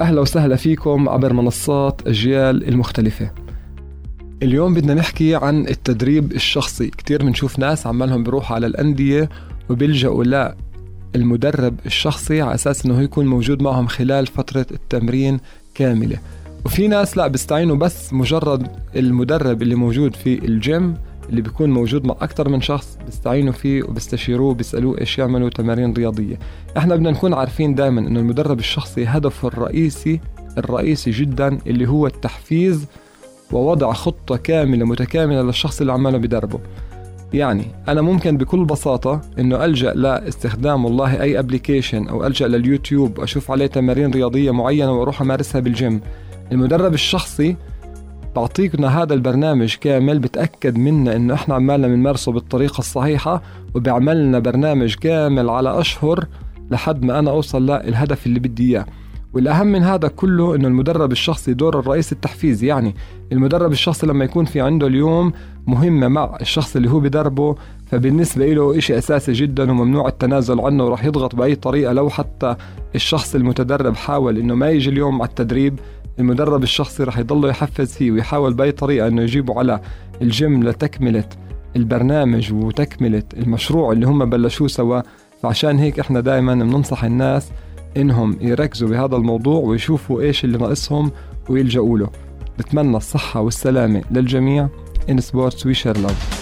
أهلا وسهلا فيكم عبر منصات أجيال المختلفة. اليوم بدنا نحكي عن التدريب الشخصي. كتير بنشوف ناس عمالهم بيروحوا على الأندية وبيلجأوا لا المدرب الشخصي على أساس أنه يكون موجود معهم خلال فترة التمرين كاملة. وفي ناس لا بيستعينوا بس مجرد المدرب اللي موجود في الجيم اللي بيكون موجود مع أكثر من شخص بيستعينوا فيه وبيستشيروه بيسألوه إيش يعملوا تمارين رياضية. إحنا بدنا نكون عارفين دائما إنه المدرب الشخصي هدفه الرئيسي الرئيسي جدا اللي هو التحفيز ووضع خطة كاملة متكاملة للشخص اللي عماله بدربه. يعني أنا ممكن بكل بساطة إنه ألجأ لاستخدام والله أي application أو ألجأ لليوتيوب أشوف عليه تمارين رياضية معينة وأروح أمارسها بالجيم المدرب الشخصي بعطينا هذا البرنامج كامل. بتأكد منا إنه إحنا عمالنا بنمارسه بالطريقة الصحيحة وبيعملنا برنامج كامل على أشهر لحد ما أنا أوصل للهدف اللي بدي إياه. والأهم من هذا كله إنه المدرب الشخصي دور الرئيس التحفيز يعني المدرب الشخصي لما يكون في عنده اليوم مهمة مع الشخص اللي هو بدربه فبالنسبة له إشي أساسي جدا وممنوع التنازل عنه وراح يضغط بأي طريقة. لو حتى الشخص المتدرب حاول إنه ما يجي اليوم على التدريب المدرب الشخصي رح يضله يحفز فيه ويحاول بأي طريقة إنه يجيبه على الجيم لتكملة البرنامج وتكملة المشروع اللي هم بلشوه سوا. فعشان هيك إحنا دائما بننصح الناس إنهم يركزوا بهذا الموضوع ويشوفوا إيش اللي ناقصهم ويلجأوا له. بتمنى الصحة والسلامة للجميع. Sports we share love.